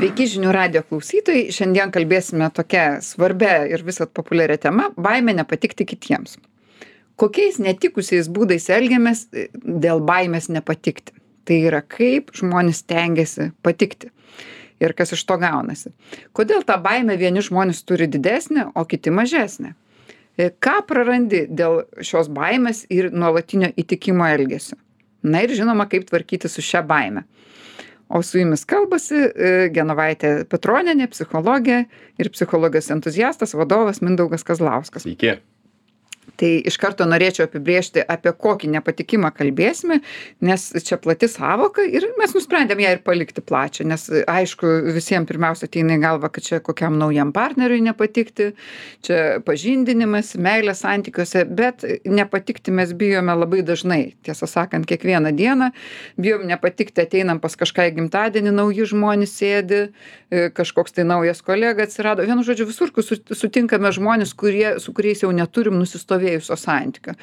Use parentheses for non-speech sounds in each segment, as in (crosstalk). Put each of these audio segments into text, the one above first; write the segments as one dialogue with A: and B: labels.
A: Sveiki žinių radio klausytojai. Šiandien kalbėsime tokia svarbia ir visat populiaria tema - baimė nepatikti kitiems. Kokiais netikusiais būdais elgiamės e, dėl baimės nepatikti? Tai yra kaip žmonės tengiasi patikti ir kas iš to gaunasi. Kodėl tą baimę vieni žmonės turi didesnę, o kiti mažesnę? E, ką prarandi dėl šios baimės ir nuolatinio įtikimo elgesio? Na ir žinoma, kaip tvarkyti su šia baime o su jumis kalbasi e, genovaitė petronienė psichologė ir psichologijos entuziastas vadovas mindaugas kazlauskas tai iš karto norėčiau apibrėžti apie kokį nepatikimą kalbėsime nes čia plati sąvoka ir mes nusprendėm ją ir palikti plačią nes aišku visiem pirmiausia ateina į galvą kad čia kokiam naujam partneriui nepatikti čia pažindinimas meilės santykiuose bet nepatikti mes bijome labai dažnai. Tiesą sakant kiekvieną dieną bijom nepatikti ateinam pas kažką į gimtadienį nauji žmonės sėdi e, kažkoks tai naujas kolega atsirado. Vienu žodžiu visur kur sutinkame žmones kurie su kuriais jau neturim nusistovėjusio nusistovėjusio santykio.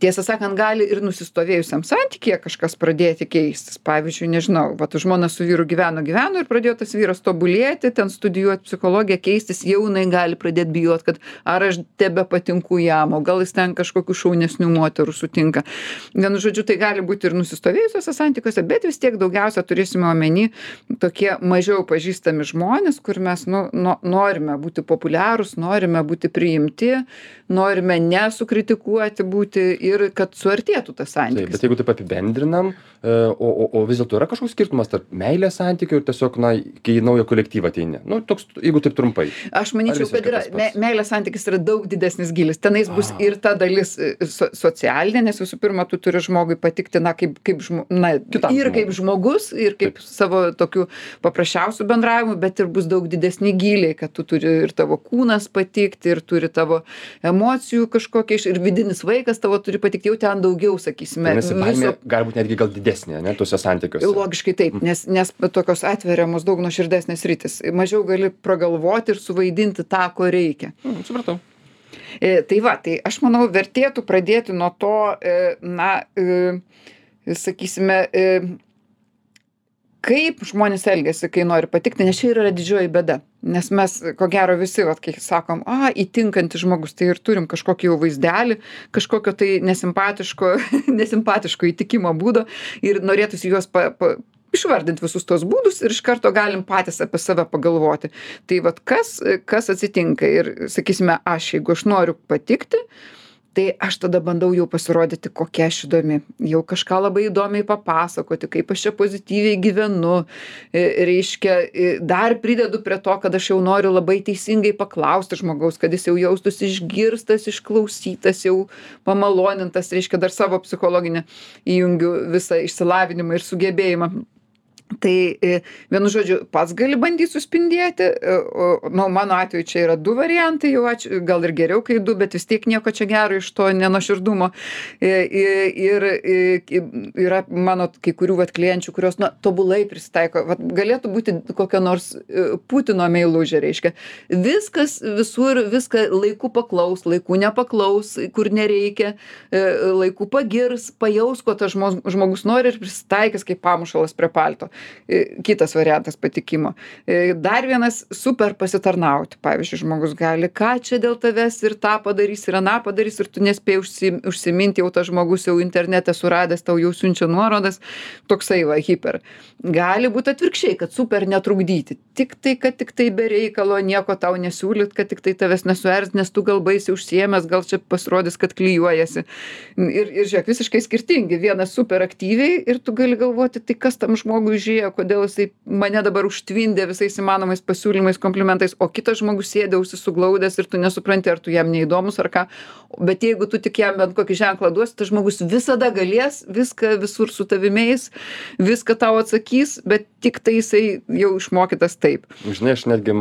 A: Tiesą sakant, gali ir nusistovėjusiam santykėje kažkas pradėti keistis. Pavyzdžiui, nežinau, va, žmona su vyru gyveno, gyveno ir pradėjo tas vyras tobulėti, ten studijuoti psichologiją, keistis, jau jinai gali pradėti bijoti, kad ar aš tebe patinku jam, o gal jis ten kažkokių šaunesnių moterų sutinka. Vienu žodžiu, tai gali būti ir nusistovėjusiuose santykiuose, bet vis tiek daugiausia turėsime omeny tokie mažiau pažįstami žmonės, kur mes nu, nu, norime būti populiarūs, norime būti priimti, norime nesukritikuoti būti ir kad suartėtų tas
B: Taip,
A: santykis.
B: bet jeigu taip apibendrinam, e, o, o, o vis dėlto yra kažkoks skirtumas tarp meilės santykių ir tiesiog, na, kai į naują kolektyvą ateini. Nu, toks, jeigu taip trumpai.
A: Aš manyčiau, kad yra, me, meilės santykis yra daug didesnis gilis. Tenais bus
B: A.
A: ir ta dalis e, so, socialinė, nes visų pirma, tu turi žmogui patikti, na, kaip, kaip, žmo, na
B: Kitam
A: ir kaip
B: žmogui.
A: žmogus, ir kaip savo tokiu paprasčiausiu bendravimu, bet ir bus daug didesni giliai, kad tu turi ir tavo kūnas patikti, ir turi tavo emocijų kažkokia iš, ir vidinis vaikas tavo turi patikti, jau ten daugiau, sakysime,
B: Vadinasi, baimė gali būti netgi gal didesnė, ne, tuose santykiuose.
A: Logiškai taip, nes, nes tokios atveriamos daug nuoširdesnės rytis. Mažiau gali pragalvoti ir suvaidinti tą, ko reikia.
B: Mm, supratau.
A: E, tai va, tai aš manau, vertėtų pradėti nuo to, e, na, e, sakysime, e, kaip žmonės elgesi, kai nori patikti, nes čia yra didžioji bėda. Nes mes, ko gero, visi, vat, kai sakom, a, įtinkantis žmogus, tai ir turim kažkokį jau vaizdelį, kažkokio tai nesimpatiško, (laughs) nesimpatiško įtikimo būdo ir norėtųsi juos pa, pa, išvardint visus tuos būdus ir iš karto galim patys apie save pagalvoti. Tai vat kas, kas atsitinka ir, sakysime, aš, jeigu aš noriu patikti, tai aš tada bandau jau pasirodyti, kokia aš įdomi. Jau kažką labai įdomiai papasakoti, kaip aš čia pozityviai gyvenu. E, Reiškia, e, dar pridedu prie to, kad aš jau noriu labai teisingai paklausti žmogaus, kad jis jau jaustųsi išgirstas, išklausytas, jau pamalonintas. Reiškia, dar savo psichologinę įjungiu visą išsilavinimą ir sugebėjimą tai e, vienu žodžiu pats gali bandyt suspindėti e, o nu mano atveju čia yra du variantai jau ačiū gal ir geriau kai du bet vis tiek nieko čia gero iš to nenuoširdumo. I ir yra mano kai kurių vat klienčių kurios na tobulai prisitaiko vat galėtų būti kokia nors e, putino meilužė reiškia. Viskas visur viską laiku paklaus laiku nepaklaus kur nereikia laiku pagirs pajaus ko tas žmo žmogus nori ir prisitaikys kaip pamušalas prie palto. E, kitas variantas patikimo. E, dar vienas super pasitarnauti. Pavyzdžiui, žmogus gali, ką čia dėl tavęs ir tą padarys, ir aną padarys, ir tu nespėjai užsim, užsiminti, jau tas žmogus jau internete suradęs, tau jau siunčia nuorodas, toksai va, hiper. Gali būti atvirkščiai, kad super netrukdyti. Tik tai, kad tik tai be reikalo nieko tau nesiūlyt, kad tik tai tavęs nesuerz, nes tu gal baisiai užsiemęs, gal čia pasirodys, kad klyjuojasi. Ir, ir žiūrėk, visiškai skirtingi. Vienas super aktyviai ir tu gali galvoti, tai kas tam žmogui žiūrėjo, kodėl jisai mane dabar užtvindė visais įmanomais pasiūlymais, komplimentais, o kitas žmogus sėdė užsisuglaudęs ir tu nesupranti, ar tu jam neįdomus ar ką. Bet jeigu tu tik jam bent kokį ženklą duosi, tas žmogus visada galės viską visur su tavimiais, viską tau atsakys, bet tik tai jisai jau išmokytas taip.
B: Žinai, aš netgi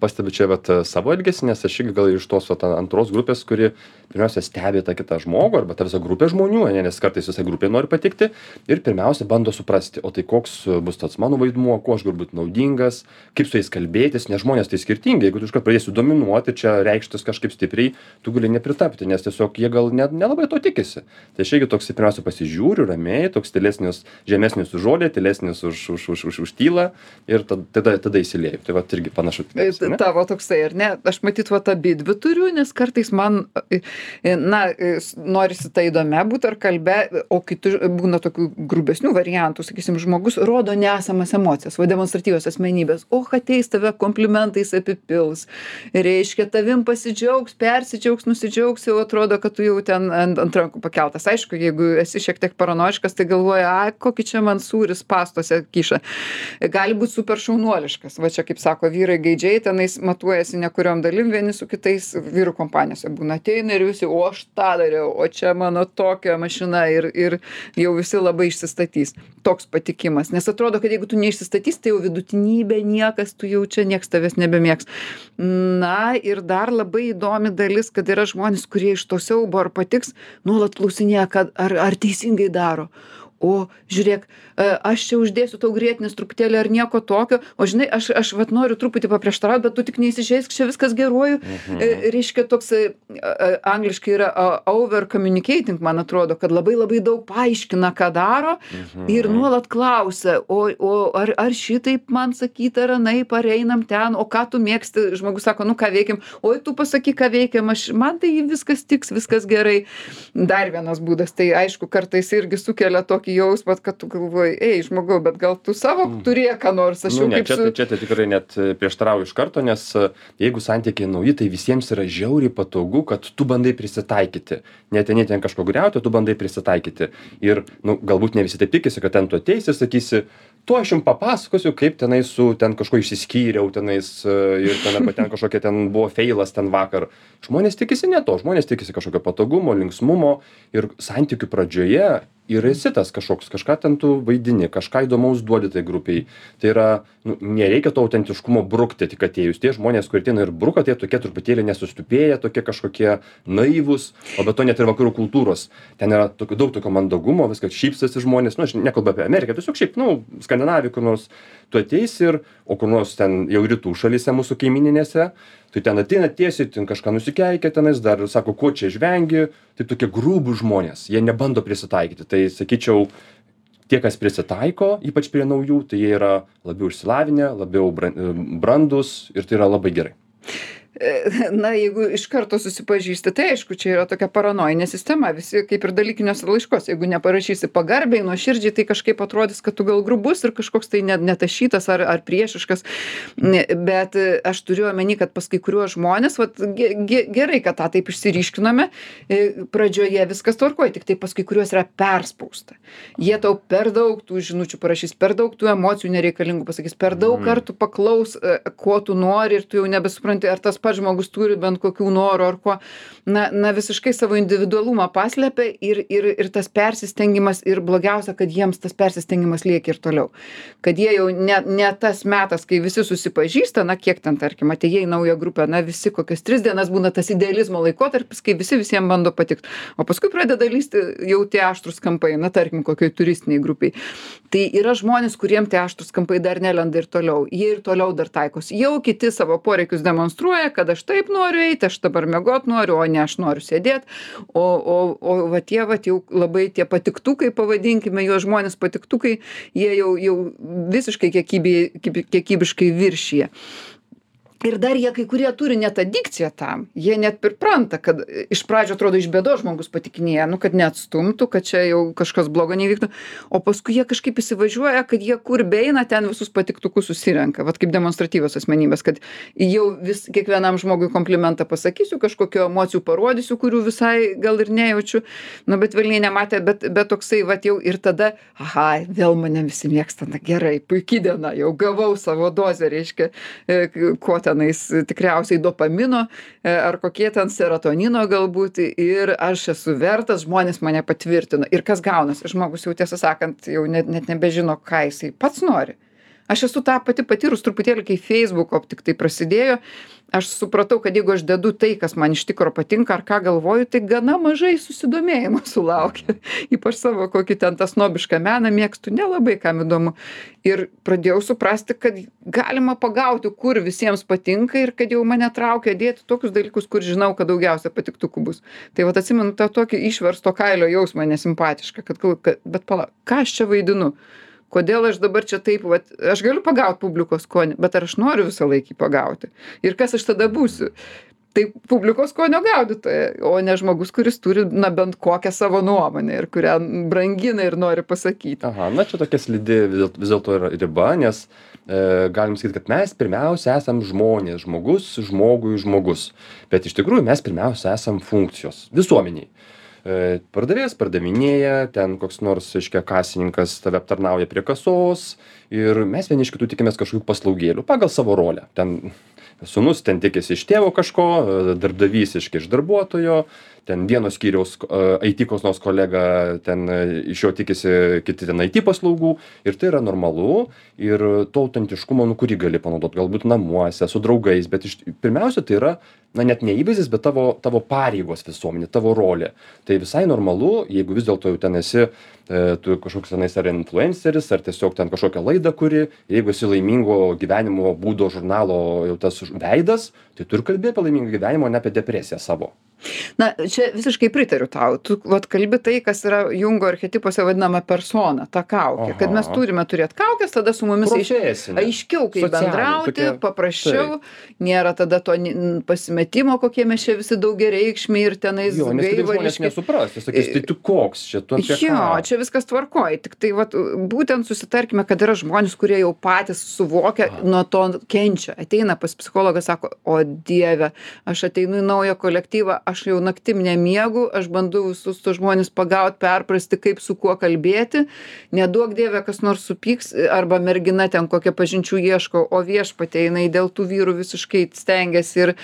B: pastebiu čia vat, savo elgesį, nes aš irgi gal iš tos vat, antros grupės, kuri pirmiausia stebi tą kitą žmogų arba tą visą grupę žmonių, ne, nes kartais visai grupė nori patikti ir pirmiausia bando suprasti, o tai koks bus tas mano vaidmuo kuo aš galiu būt naudingas kaip su jais kalbėtis nes žmonės tai skirtingi. Jeigu tu iškart pradėsi dominuoti čia reikštis kažkaip stipriai tu gali nepritapti nes tiesiog jie gal net nelabai to tikisi. Tai aš irgi toksai pirmiausia pasižiūriu ramiai toks tylesnis žemesnis už žolę tylesnis už už už už už tylą ir tad tada tada įsilieju. Tai vat irgi panašu ane
A: tavo toksai ar ne? Aš matyt vat abidvi turiu nes kartais man na norisi ta įdomia būt ar kalbia o kiti būna tokių grubesnių variantų. Sakysim žmogus rodo nesamas emocijas va demonstratyvios asmenybės. Och ateis tave komplimentais apipils. Reiškia tavim pasidžiaugs persidžiaugs nusidžiaugs jau atrodo kad tu jau ten ant ant rankų pakeltas. Aišku jeigu esi šiek tiek paranojiškas tai galvoji ai kokį čia man sūrį spąstuose kiša gali būt super šaunuoliškas va čia kaip sako vyrai gaidžiai tenais matuojasi ne kuriom dalim vieni su kitais vyrų kompanijose būna ateina ir visi o aš tą dariau o čia mano tokia mašina ir ir jau visi labai išsistatys. Toks patikimas nes atrodo kad jeigu tu neišsistatysi tai jau vidutinybė niekas tu jau čia nieks tavęs nebemėgs. Na ir dar labai įdomi dalis kad yra žmonės kurie iš to siaubo ar patiks nuolat klausinėja ar ar teisingai daro o žiūrėk e, aš čia uždėsiu tau grietinės truputėlį ar nieko tokio o žinai aš aš vat noriu truputį paprieštaraut bet tu tik neįsižeisk čia viskas geruoju. E, reiškia toksai angliškai yra over communicating man atrodo kad labai labai daug paaiškina ką daro ir nuolat klausia o o ar ar šitaip man sakyt ar anaip ar einam ten o ką tu mėgsti? Žmogus sako nu ką veikiam? Oi tu pasakyk ką veikiam aš man tai viskas tiks viskas gerai. Dar vienas būdas tai aišku kartais irgi sukelia tokį tokį jausmą kad tu galvoji ei žmogau bet gal tu savo turėk ką nors aš
B: Nu,
A: jau
B: ne,
A: kaip
B: čia,
A: su
B: tai- čia tai tikrai net e, prieštarauju iš karto, nes e, jeigu santykiai nauji, tai visiems yra žiauriai patogu, kad tu bandai prisitaikyti. Neteni ten kažko griauti, tu bandai prisitaikyti. Ir nu, galbūt ne visi taip tikisi, kad ten tu ateisi, sakysi, tu aš jums papasakosiu, kaip tenai su ten kažko išsiskyriau, tenais e, ir ten arba ten kažkokia ten buvo feilas ten vakar. Žmonės tikisi ne to, žmonės tikisi kažkokio patogumo, linksmumo ir santykių pradžioje ir esi tas kažkoks, kažką ten tu vaidini, kažką įdomaus duodi tai grupiai. Tai yra, nu, nereikia to autentiškumo brukti tik atėjus. Tie žmonės, kurie ateina ir bruka, tie tokie truputėlį nesustupėję, tokie kažkokie naivus, o be to net ir vakarų kultūros. Ten yra tokio, daug tokio mandagumo, viskas šypsosi žmonės, nu, aš nekalbu apie Ameriką, tiesiog šiaip, nu, Skandinaviją kur nors, tu ateisi ir, o kur nors ten jau rytų šalyse mūsų kaimininėse, tai ten ateina tiesiai, ten kažką nusikeikia tenais, dar sako, ko čia žvengi, tai tokie grūbų žmonės, jie nebando prisitaikyti. Tai sakyčiau, tie, kas prisitaiko, ypač prie naujų, tai jie yra labiau išsilavinę, labiau bran- brandus ir tai yra labai gerai. (laughs)
A: na jeigu iš karto susipažįsti tai aišku čia yra tokia paranojinė sistema visi kaip ir dalykiniuose laiškuose jeigu neparašysi pagarbiai nuoširdžiai tai kažkaip atrodys kad tu gal grubus ir kažkoks tai ne netašytas ar ar priešiškas. Bet e, aš turiu omeny kad pas kai kuriuos žmones vat ge ge gerai kad tą taip išsiryškinome e, pradžioje viskas tvarkoj tiktai pas kai kuriuos yra perspausta. Jie tau per daug tų žinučių parašys per daug tų emocijų nereikalingų pasakys per daug kartų paklaus e, ko tu nori ir tu jau nebesupranti ar tas pats žmogus turi bent kokių norų ar ko na na visiškai savo individualumą paslepia ir ir ir tas persistengimas ir blogiausia kad jiems tas persistengimas lieka ir toliau. Kad jie jau ne ne tas metas kai visi susipažįsta na kiek ten tarkim atėjai į naują grupę na visi kokias tris dienas būna tas idealizmo laikotarpis kai visi visiem bando patikt. O paskui pradeda lįsti jau tie aštrūs kampai na tarkim kokioj turistinėj grupėj tai yra žmonės kuriem tie aštrūs kampai dar nelenda ir toliau. Jie ir toliau dar taikosi. Jau kiti savo poreikius demonstruoja kad aš taip noriu eiti aš dabar miegot noriu o ne aš noriu sėdėt. O o o va tie vat jau labai tie patiktukai pavadinkime juos žmonės patiktukai jie jau jau visiškai kiekybiškai viršija ir dar jie kai kurie turi net adikciją tam. Jie net pripranta kad iš pradžių atrodo iš bėdos žmogus patikinėja nu kad neatstumtų kad čia jau kažkas blogo neįvyktų o paskui jie kažkaip įsivažiuoja kad jie kur beeina ten visus patiktukus susirenka. Vat kaip demonstratyvios asmenybės kad jau vis kiekvienam žmogui komplimentą pasakysiu kažkokių emocijų parodysiu kurių visai gal ir nejaučiu. Nu bet velniai nematė bet bet toksai vat jau ir tada aha vėl mane visi mėgsta na gerai puiki diena jau gavau savo dozę reiškia e, ko tenais tikriausiai dopamino e, ar kokie ten serotonino galbūt ir aš esu vertas žmonės mane patvirtina ir kas gaunasi žmogus jau tiesą sakant jau net net nebežino ką jisai pats nori. Aš esu tą pati patyrus truputėlį kai feisbuko tiktai prasidėjo aš supratau kad jeigu aš dedu tai kas man iš tikro patinka ar ką galvoju tai gana mažai susidomėjimo (laughs) sulaukia ypač savo kokį ten tą snobišką meną mėgstu nelabai kam įdomu. Ir pradėjau suprasti kad galima pagauti kur visiems patinka ir kad jau mane traukia dėti tokius dalykus kur žinau kad daugiausia patiktukų bus. Tai vat atsimenu tą tokį išversto kailio jausmą nesimpatišką kad galvoju kad bet pala ką aš čia vaidinu kodėl aš dabar čia taip vat aš galiu pagaut publikos skonį bet ar aš noriu visąlaik jį pagauti? Ir kas aš tada būsiu? Tai publikos skonio gaudytoja o ne žmogus kuris turi na bent kokią savo nuomonę ir kurią brangina ir nori pasakyti.
B: Aha na čia tokia slidi vis dėl vis dėlto yra riba nes e, galim sakyt kad mes pirmiausia esam žmonės žmogus žmogui žmogus. Bet iš tikrųjų mes pirmiausia esam funkcijos visuomenėj pardavėjas pardavinėja, ten koks nors, reiškia, kasininkas tave aptarnauja prie kasos ir mes vieni iš kitų tikimės kažkokių paslaugėlių pagal savo rolę. Ten sunus ten tikisi iš tėvo kažko, e, darbdavys iš darbuotojo, ten vieno skyriaus IT koks nors kolega, ten e, iš jo tikisi kiti ten IT paslaugų. Ir tai yra normalu. Ir to autentiškumo, nu kurį gali panaudoti, galbūt namuose, su draugais, bet iš, pirmiausia tai yra, na net ne įvaizdis, bet tavo, tavo pareigos visuomenė, tavo rolė. Tai visai normalu, jeigu vis dėlto jau ten esi, e, tu kažkoks tenais ar influenceris, ar tiesiog ten kažkokią laidą kuri, jeigu esi laimingo gyvenimo būdo žurnalo jau tas veidas, tai tu ir kalbė apie laimingą gyvenimą, o ne apie depresiją savo
A: na čia visiškai pritariu tau. Tu vat kalbi tai kas yra jungo archetipuose vadinama persona ta kaukė. Kad mes turime turėt kaukes tada su mumis aiš aiškiau kaip bendrauti paprasčiau. nėra tada to pasimetimo kokie mes čia visi daugiareikšmiai ir tenais gaivališki
B: nesupras. Jie sakys tai tu koks čia? Tu apie
A: jo čia viskas tvarkoj. Tiktai vat būtent susitarkime kad yra žmonės kurie jau patys suvokia nuo to kenčia. Ateina pas psichologą sako o dieve aš ateinu į naują kolektyvą aš jau naktim nemiegu aš bandau visus tuos žmones pagaut perprasti kaip su kuo kalbėti. Neduok dieve kas nors supyks arba mergina ten kokia pažinčių ieško o viešpatie jinai dėl tų vyrų visiškai stengiasi ir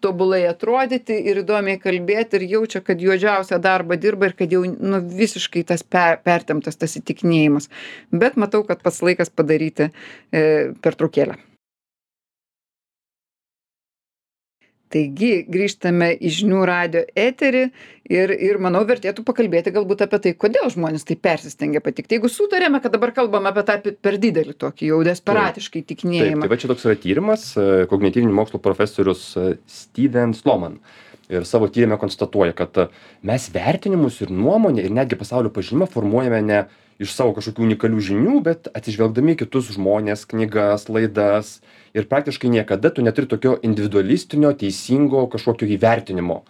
A: tobulai atrodyti ir įdomiai kalbėti ir jaučia kad juodžiausią darbą dirba ir kad jau nu visiškai tas per pertemptas tas įtikinėjimas. Bet matau kad pats laikas padaryti e, pertraukėlę taigi grįžtame į žinių radijo eterį ir ir manau vertėtų pakalbėti galbūt apie tai kodėl žmonės taip persistengia patikt jeigu sutarėme kad dabar kalbam apie tą per didelį tokį jau desperatiškai įtikinėjimą.
B: tai va čia toks yra tyrimas e, kognityvinių mokslų profesorius e, steven sloman. Ir savo tyrime konstatuoja kad e, mes vertinimus ir nuomonę ir netgi pasaulio pažinimą formuojame ne iš savo kažkokių unikalių žinių bet atsižvelgdami į kitus žmones knygas laidas ir praktiškai niekada tu neturi tokio individualistinio teisingo kažkokio įvertinimo.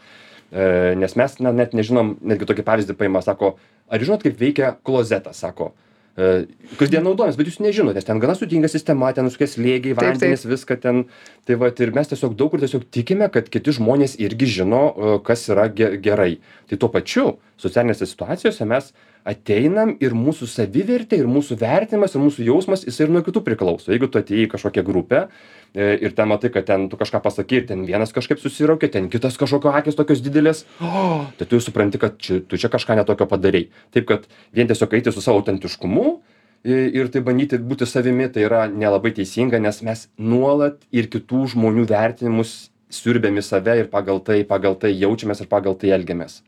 B: E, nes mes na net nežinom netgi tokį pavyzdį paima sako ar žinot kaip veikia klozetas? sako. E, kasdien naudojamės bet jūs nežinot nes ten gana sudėtinga sistema ten visokie slėgiai vandenys viską ten. Tai vat ir mes tiesiog daug kur tiesiog tikime kad kiti žmonės irgi žino e, kas yra ge gerai. Tai tuo pačiu socialinėse situacijose mes ateinam ir mūsų savivertė ir mūsų vertinimas ir mūsų jausmas jisai ir nuo kitų priklauso. Jeigu tu atėjai į kažkokią grupę e, ir ten matai kad ten tu kažką pasakei ir ten vienas kažkaip susiraukė ten kitas kažkokio akys tokios didelės o (gasps) tai tu jau supranti kad čia tu čia kažką ne tokio padarei. Taip kad vien tiesiog eiti su savo autentiškumu ir taip bandyti būti savimi tai yra nelabai teisinga nes mes nuolat ir kitų žmonių vertinimus siurbiam į save ir pagal tai pagal tai jaučiamės ir pagal tai elgiamės.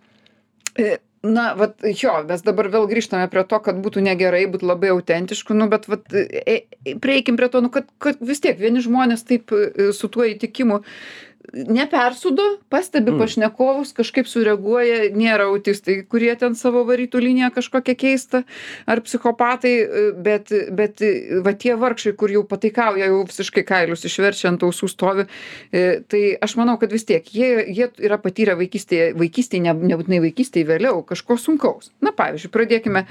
A: E, na vat jo mes dabar vėl grįžtame prie to kad būtų negerai būt labai autentišku nu bet vat e prieikim prie to nu kad kad vis tiek vieni žmonės taip e, su tuo įtikimu nepersūdo pastebi
B: Mm.
A: pašnekovus kažkaip sureaguoja nėra autistai kurie ten savo varytų liniją kažkokią keistą ar psichopatai bet bet va tie vargšai kur jau pataikauja jau visiškai kailius išverčia ant ausų stovi e, tai aš manau kad vis tiek jie jie yra patyrę vaikystėje vaikystėj ne nebūtinai vaikystėj vėliau kažko sunkaus na pavyzdžiui pradėkime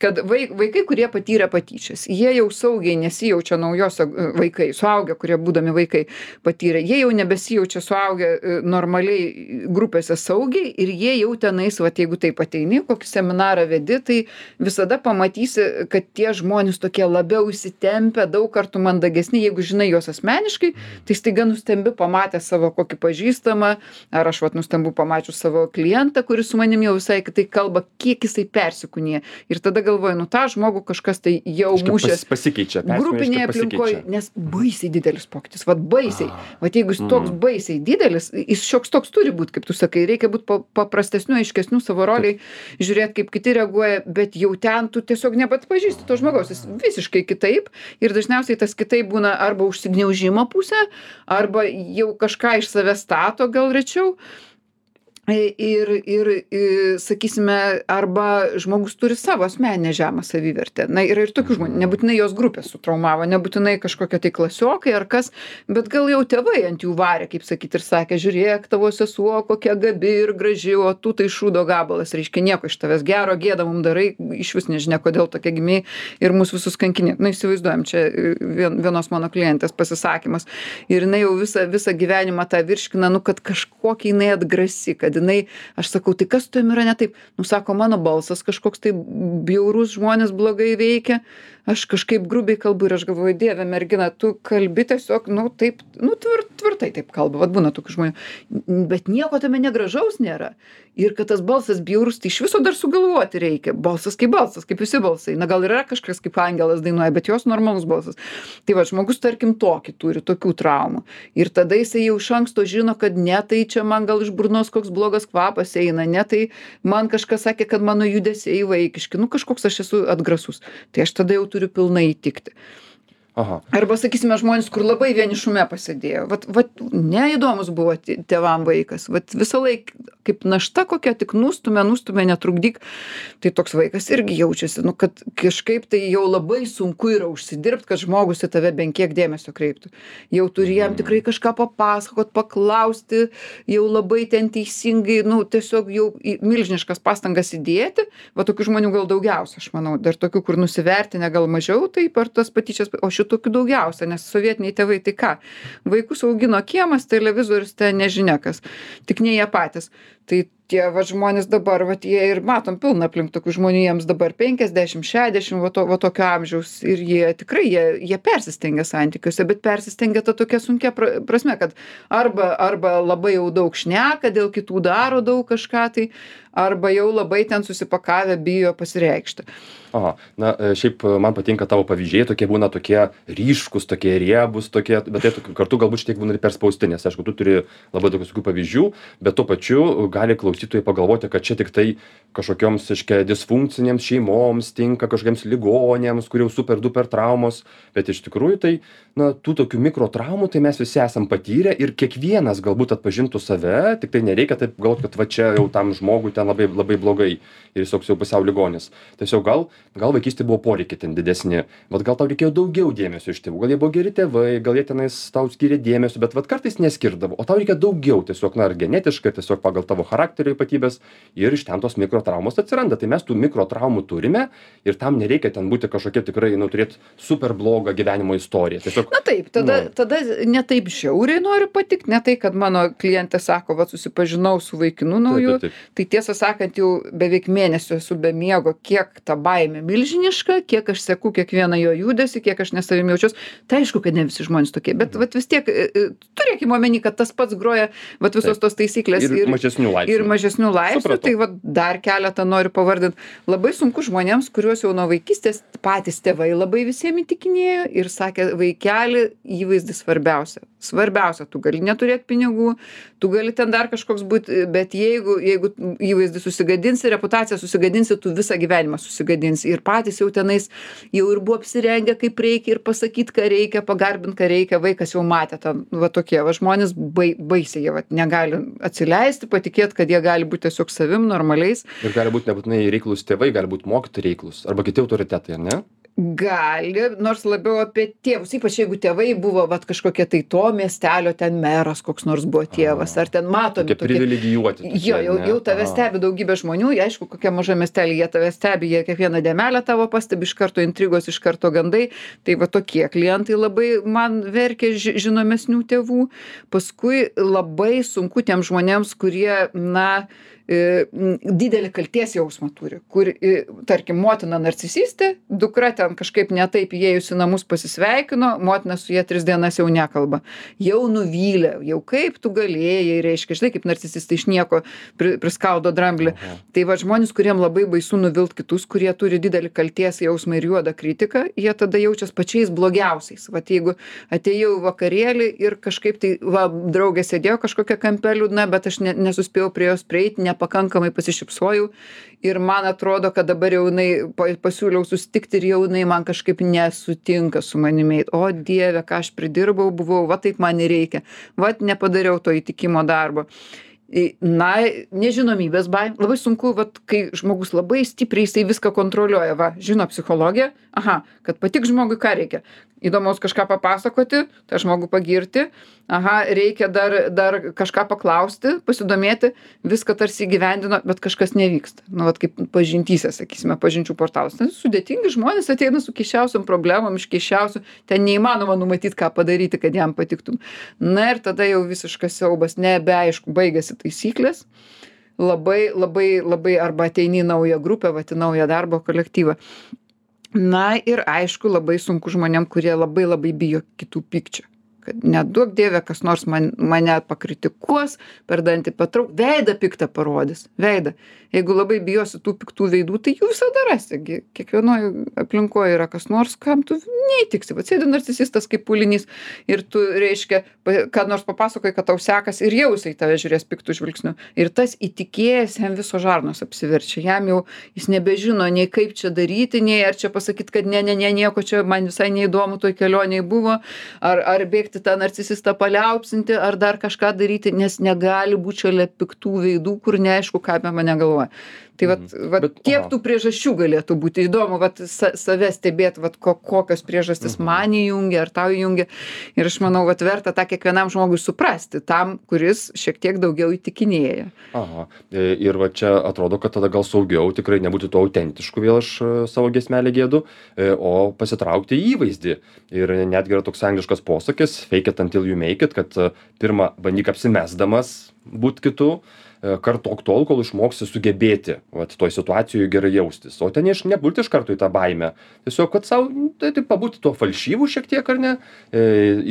A: kad vai vaikai kurie patyrė patyčias jie jau saugiai nesijaučia naujose vaikai suaugę kurie būdami vaikai patyrė jie jau nebesijaučia suaugę e, normaliai grupėse saugiai ir jie jau tenais vat jeigu taip ateini kokį seminarą vedi tai visada pamatysi kad tie žmonės tokie labiau įsitempę daug kartų mandagesni jeigu žinai juos asmeniškai tai staiga nustembi pamatęs savo kokį pažįstamą ar aš vat nustembu pamačius savo klientą kuris su manim jau visai kitaip kalba kiek jisai persikūnija. Ir tada galvoji nu tą žmogų kažkas tai jau grupinėje
B: kažkaip
A: aplinkoj nes baisiai didelis pokytis vat baisiai.
B: Ah.
A: vat jeigu jis toks
B: Mm.
A: baisiai didelis jis šioks toks turi būt kaip tu sakai. Reikia būt pa paprastesniu aiškesniu savo rolėj žiūrėt kaip kiti reaguoja bet jau ten tu tiesiog nebeatpažįsti to žmogaus. Jis visiškai kitaip ir dažniausiai tas kitaip būna arba užsigniaužimo pusė arba jau kažką iš savęs stato gal rečiau ir ir i sakysime arba žmogus turi savo asmeninę žemą savivertę. Na yra ir tokių žmonių nebūtinai jos grupė sutraumavo nebūtinai kažkokie tai klasiokai ar kas bet gal jau tėvai ant jų varė kaip sakyt ir sakė žiūrėk tavo sesuo kokia gabi ir graži o tu tai šūdo gabalas reiškia nieko iš tavęs gero gėdą mum darai išvis nežinia kodėl tokia gimei ir mus visus kankini. Na įsivaizduojam čia e, vien vienos mano klientės pasisakymas ir jinai jau visą visą gyvenimą tą virškina nu kad kažkokia jinai atgrasi kad jinai aš sakau tai kas su tavim yra ne taip? Nu sako mano balsas kažkoks tai bjaurus žmones blogai veikia aš kažkaip grubiai kalbu ir aš galvoju dieve mergina tu kalbi tiesiog nu taip nu tvir tvirtai taip kalba. Vat būna tokių žmonių. Bet nieko tame negražaus nėra. Ir kad tas balsas bjaurus tai iš viso dar sugalvoti reikia. Balsas kaip balsas kaip visi balsai. Na gal yra kažkas kaip angelas dainuoja bet jos normalus balsas. Tai vat žmogus tarkim tokį turi tokių traumų. Ir tada jisai jau iš anksto žino kad ne tai čia man gal iš burnos koks blogas kvapas eina ne tai man kažkas sakė kad mano judesiai vaikiški. Nu kažkoks aš esu atgrasus. Tai aš tada jau turiu pilnai įtikti. Arba sakysime žmonės kur labai vienišume pasėdėjo. Vat vat neįdomus buvo tė- tėvam vaikas. Vat visąlaik kaip našta kokia tik nustumia nustumia netrukdyk. Tai toks vaikas irgi jaučiasi nu kad kažkaip tai jau labai sunku yra užsidirbt kad žmogus į tave bent kiek dėmesio kreiptų. Jau turi jam tikrai kažką papasakot paklausti jau labai ten teisingai nu tiesiog jau į milžiniškas pastangas įdėti. Va tokių žmonių gal daugiausia aš manau. Dar tokių kur nusivertinę gal mažiau tai per tas patyčias o šitokių daugiausia nes sovietiniai tėvai tai ką vaikus augino kiemas televizorius ten nežinia kas tik ne jie patys. Tai tie vat žmonės dabar vat jie ir matom pilna aplink tokių žmonių jiems dabar penkiasdešim šešiasdešim va to va tokio amžiaus ir jie tikrai jie jie persistengia santykiuose bet persistengia ta tokia sunkia pra prasme kad arba arba labai jau daug šneka dėl kitų daro daug kažką tai arba jau labai ten susipakavę bijo pasireikšti.
B: Aha, na e, šiaip e, man patinka tavo pavyzdžiai, tokie būna tokie ryškus, tokie riebus, tokie, bet tai kartu galbūt šiek tiek būna ir perspausti, nes aišku, tu turi labai daug visokių pavyzdžių, bet tuo pačiu gali klausytojai pagalvoti, kad čia tik tai kažkokioms, aiškiai, disfunkcinėms šeimoms tinka, kažkokiems ligonėms, kur jau super duper traumos, bet iš tikrųjų tai, na, tų tokių mikrotraumų tai mes visi esam patyrę ir kiekvienas galbūt atpažintų save, tik tai nereikia taip galvoti, kad va čia jau tam žmogui ten labai, labai blogai ir jis toks jau pusiau ligonis. Tiesiog gal, gal vaikystė buvo poreikiai ten didesni, bet gal tau reikėjo daugiau dėmesio iš tėvų, gal jie buvo geri tėvai, gal jie tenais tau skiria dėmesio, bet vat kartais neskirdavo, o tau reikia daugiau tiesiog, na, ar genetiškai, tiesiog pagal tavo charakterio ypatybės ir iš ten tos mikrotraumos atsiranda. Tai mes tų mikrotraumų turime ir tam nereikia ten būti kažkokia tikrai, nu, turėti super blogą gyvenimo istoriją. Tiesiog,
A: Na taip, tada,
B: Nu.
A: tada ne taip žiauriai noriu patikti, ne tai, kad mano klientė sako, va susipažinau su vaikinu nauju,
B: taip, taip.
A: tai tiesą sakant, jau beveik mėnesio esu be miego, kiek ta baimė milžiniška, kiek aš seku kiekvieną jo judesi, kiek aš nesavim jaučiuosi. Tai aišku, kad ne visi žmonės tokie, bet vat, vis tiek e, e, turėkime omeny, kad tas pats groja vat, visos tos taisyklės
B: ir, ir mažesnių laipsnių.
A: ir mažesnių laipsnių,
B: Supratau.
A: tai vat, dar keletą noriu pavardinti. Labai sunku žmonėms, kuriuos jau nuo vaikystės patys tėvai labai visiems įtikinėjo ir sakė, vaikeli, įvaizdis svarbiausia. Svarbiausia, tu gali neturėti pinigų, tu gali ten dar kažkoks būti, bet jeigu, jeigu įvaizdį susigadinsi, reputaciją susigadinsi, tu visą gyvenimą susigadinsi. Ir patys jau tenais jau ir buvo apsirengę kaip reikia ir pasakyti, ką reikia, pagarbinti, ką reikia. Vaikas jau matė ten, va tokie, va žmonės bai, baisiai, jie va, negali atsileisti, patikėti, kad jie gali būti tiesiog savim normaliais.
B: Ir gali būti nebūtinai reiklus tėvai, gali būti mokytojai reiklus arba kiti autoritetai, ar ne?
A: Gali, nors labiau apie tėvus, ypač jeigu tėvai buvo vat, kažkokie tai to miestelio ten meras, koks nors buvo tėvas, ar ten matomi
B: Tokie
A: Jo, jau, jau tave stebi daugybė žmonių, aišku, kokia maža miestelė, jie tave stebi, jie kiekvieną dėmelę tavo pastebi, iš karto intrigos, iš karto gandai. Tai va tokie klientai labai man verkia ži- žinomesnių tėvų. Paskui labai sunku tiem žmonėms, kurie, na, didelį kalties jausmą turi, kur, e, tarkim, motina narcisistė, dukra ten kažkaip netaip įėjus į namus pasisveikino, motina su jie tris dienas jau nekalba. Jau nuvylė, jau kaip tu galėjai, reiškia, žinai, kaip narcisistai iš nieko pri, priskaudo dramblį. Tai va žmonės, kuriem labai baisu nuvilt kitus, kurie turi didelį kalties jausmą ir juodą kritiką, jie tada jaučias pačiais blogiausiais. Vat jeigu atėjau į vakarėlį ir kažkaip tai, va, draugė sėdėjo kažkokia kampė liūdna, bet aš ne, nesuspėjau prie jos prieiti, nepakankamai pasišypsojau ir man atrodo, kad dabar jau jinai pa- pasiūliau susitikti ir jau jinai man kažkaip nesutinka su manimi. eit. O Dieve, ką aš pridirbau, buvau, va taip man ir reikia. Va nepadariau to įtikimo darbo. Na, nežinomybės baimė. Labai sunku, vat, kai žmogus labai stipriai jisai viską kontroliuoja. Va, žino psichologiją. Aha, kad patik žmogui ką reikia. Įdomaus kažką papasakoti, tą žmogų pagirti. Aha, reikia dar, dar kažką paklausti, pasidomėti. Viską tarsi įgyvendino, bet kažkas nevyksta. Nu, vat kaip pažintyse, sakysime, pažinčių portalas. Ten sudėtingi žmonės ateina su keiščiausiam problemom, iš keiščiausių. Ten neįmanoma numatyti, ką padaryti, kad jam patiktum. Na ir tada jau visiškas siaubas, nebeaišku, baigėsi taisyklės. Labai, labai, labai arba ateini į naują grupę, va, į naują darbo kolektyvą. Na ir aišku, labai sunku žmonėm, kurie labai labai bijo kitų pykčio. Kad neduok dievė, kas nors man, mane pakritikuos, per dantį patrauk, veidą piktą parodys, veidą. Jeigu labai bijosi tų piktų veidų, tai jų visada rasi. gi Kiekvienoje aplinkoje yra kas nors, kam tu neįtiksi. Va, sėdi narcisistas kaip pulinys ir tu, reiškia, ką nors papasakoji, kad tau sekasi ir jau jisai į tave žiūrės piktų žvilgsnių. Ir tas įtikėjęs jam viso žarnos apsiverčia. Jam jau jis nebežino nei kaip čia daryti, nei ar čia pasakyti, kad ne, ne, ne, nieko čia man visai neįdomu toj kelionėje buvo, ar, ar bėgti tą narcisistą paliaupsinti, ar dar kažką daryti, nes negali būti šalia piktų veidų, kur neaišku, ką apie mane galvoja. Tai vat, vat
B: Bet-
A: kiek tų priežasčių galėtų būti įdomu, vat sa, save stebėti, vat ko, kokios priežastys
B: Mhm.
A: man įjungia, ar tau įjungia. Ir aš manau, vat verta tą kiekvienam žmogui suprasti, tam, kuris šiek tiek daugiau įtikinėja.
B: Aha. E, Ir va čia atrodo, kad tada gal saugiau tikrai nebūti tuo autentišku, vėl aš e, savo gesmelę gėdu, e, o pasitraukti į įvaizdį. Ir netgi yra toks angliškas posakis, fake it until you make it, kad pirmą bandyk apsimesdamas būt kitu, kartok tol, kol išmoksi sugebėti, vat, toj situacijoje gerai jaustis. O ten iš nebūti iš karto į tą baimę. Tiesiog, kad savo, tai, tai pabūti tuo falšyvu šiek tiek, ar ne, e,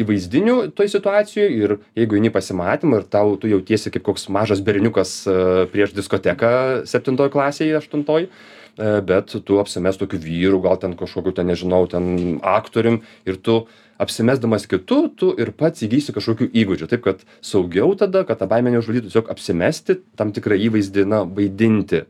B: įvaizdiniu toj situacijoje ir jeigu eini pasimatymą ir tau tu jautiesi kaip koks mažas berniukas e, prieš diskoteką septintoj klasėje, aštuntoj, e, bet tu apsimes tokiu vyru, gal ten kažkokiu, ten nežinau, ten aktorium ir tu apsimesdamas kitu, tu ir pats įgysi kažkokių įgūdžių. Taip, kad saugiau tada, kad tą baimę neužvaldytų, tiesiog apsimesti tam tikrą įvaizdį, na, vaidinti.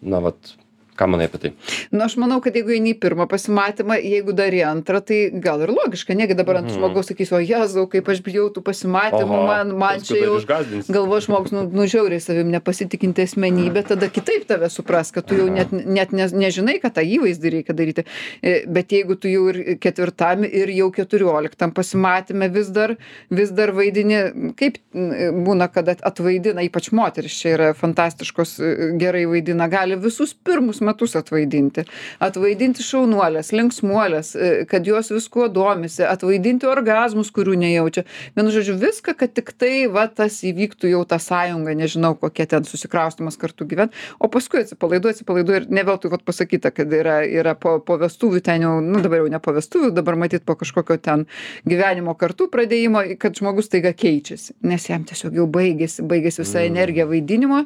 B: Na, vat, ką manai apie tai?
A: Na, aš manau, kad jeigu eini į pirmą pasimatymą, jeigu dar į antrą, tai gal ir logiška. Negi dabar ant
B: Mhm.
A: žmogaus sakysiu, o Jėzau, kaip aš bijau tų pasimatymų, man, man čia jau
B: išgąsdins. (laughs)
A: galvo žmogus, nu, nu žiauriai savim nepasitikinti asmenybė, tada kitaip tave supras, kad tu jau net, net ne, nežinai, kad tą įvaizdį reikia daryti. E, Bet jeigu tu jau ir ketvirtam, ir jau keturioliktam pasimatymė vis dar, vis dar vaidini, kaip būna, kad at- atvaidina, ypač moteris čia yra fantastiškos, e, gerai vaidina, gali visus pirmus metus atvaidinti. Atvaidinti šaunuolės, linksmuolės, e, kad jos viskuo domisi, atvaidinti orgazmus, kurių nejaučia. Vienu žodžiu, viską, kad tik tai, va, tas įvyktų jau ta sąjunga, nežinau, kokie ten susikraustimas kartu gyvent, o paskui atsipalaiduoja, atsipalaiduoja ir ne veltui, vat pasakyta, kad yra, yra po, po vestuvių ten jau, nu dabar jau ne po vestuvių, dabar matyt po kažkokio ten gyvenimo kartu pradėjimo, kad žmogus taiga keičiasi, nes jam tiesiog jau baigėsi, baigėsi visa
B: Mm.
A: energija vaidinimo.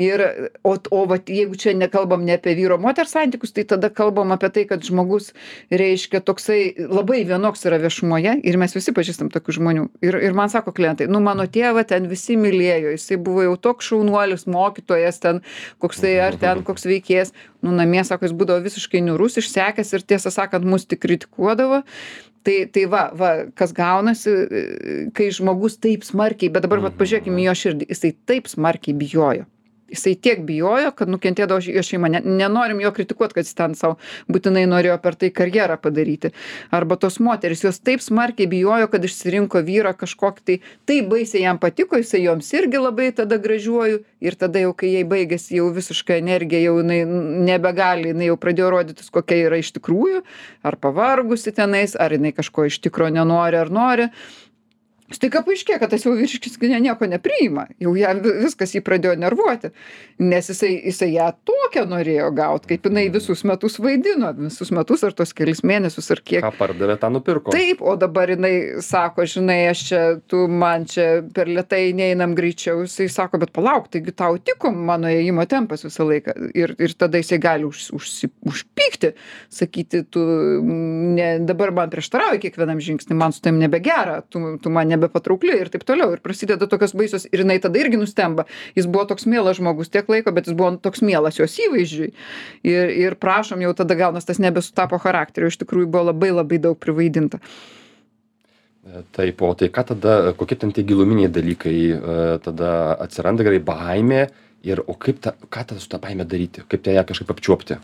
A: Ir, o, o vat, jeigu čia nekalbam ne apie vyro moters santykius, tai tada kalbam apie tai, kad žmogus, reiškia, toksai labai vienoks yra viešumoje ir mes visi pažįstam tokių žmonių. Ir, ir man sako klientai, nu mano tėvą ten visi mylėjo, jisai buvo jau toks šaunuolis, mokytojas ten, koksai ar ten koks veikėjas. Nu namie, sako, jis būdavo visiškai niurus, išsekęs ir tiesą sakant, mus tik kritikuodavo. Tai, tai va, va, kas gaunasi, e, kai žmogus taip smarkiai, bet dabar vat, pažiūrėkime į jo širdį, jisai taip smarkiai bijojo. Jisai tiek bijojo, kad nukentėdavo jo šeima. Ne, nenorim jo kritikuoti, kad jis ten savo būtinai norėjo per tai karjerą padaryti. Arba tos moteris, jos taip smarkiai bijojo, kad išsirinko vyrą kažkokį tai, taip baisiai jam patiko, jisai joms irgi labai tada gražiuoju. Ir tada jau, kai jai baigėsi jau visiška energija, jau jinai nebegali, jinai jau pradėjo rodytis, kokia yra iš tikrųjų, ar pavargusi tenais, ar jinai kažko iš tikro nenori ar nori. Staiga paaiškėja kad tas jau vyriškis ne nieko nepriima. Jau jam viskas jį pradėjo nervuoti. Nes jisai jisai ją tokią norėjo gaut kaip jinai visus metus vaidino visus metus ar tuos kelis mėnesius ar kiek.
B: Ką pardavė tą nupirko.
A: Taip o dabar jinai sako žinai aš čia tu man čia per lėtai neinam greičiau. Jisai sako bet palauk taigi tau tiko mano ėjimo tempas visą laiką. Ir ir tada jisai gali už užsi užpykti sakyti tu ne dabar man prieštarauji kiekvienam žingsny man su tavim nebegera tu tu man nebepatraukli ir taip toliau. Ir prasideda tokios baisios ir jinai tada irgi nustemba. Jis buvo toks mielas žmogus tiek laiko bet jis buvo toks mielas jos įvaizdžiui. Ir ir prašom jau tada gaunas tas nebesutapo charakteriu iš tikrųjų buvo labai labai daug privaidinta.
B: E, Taip, o tai ką tada, kokie ten tie giluminiai dalykai e, tada atsiranda gerai baimė ir o kaip ta, ką tada su tą baimę daryti, kaip ją kažkaip apčiuopti?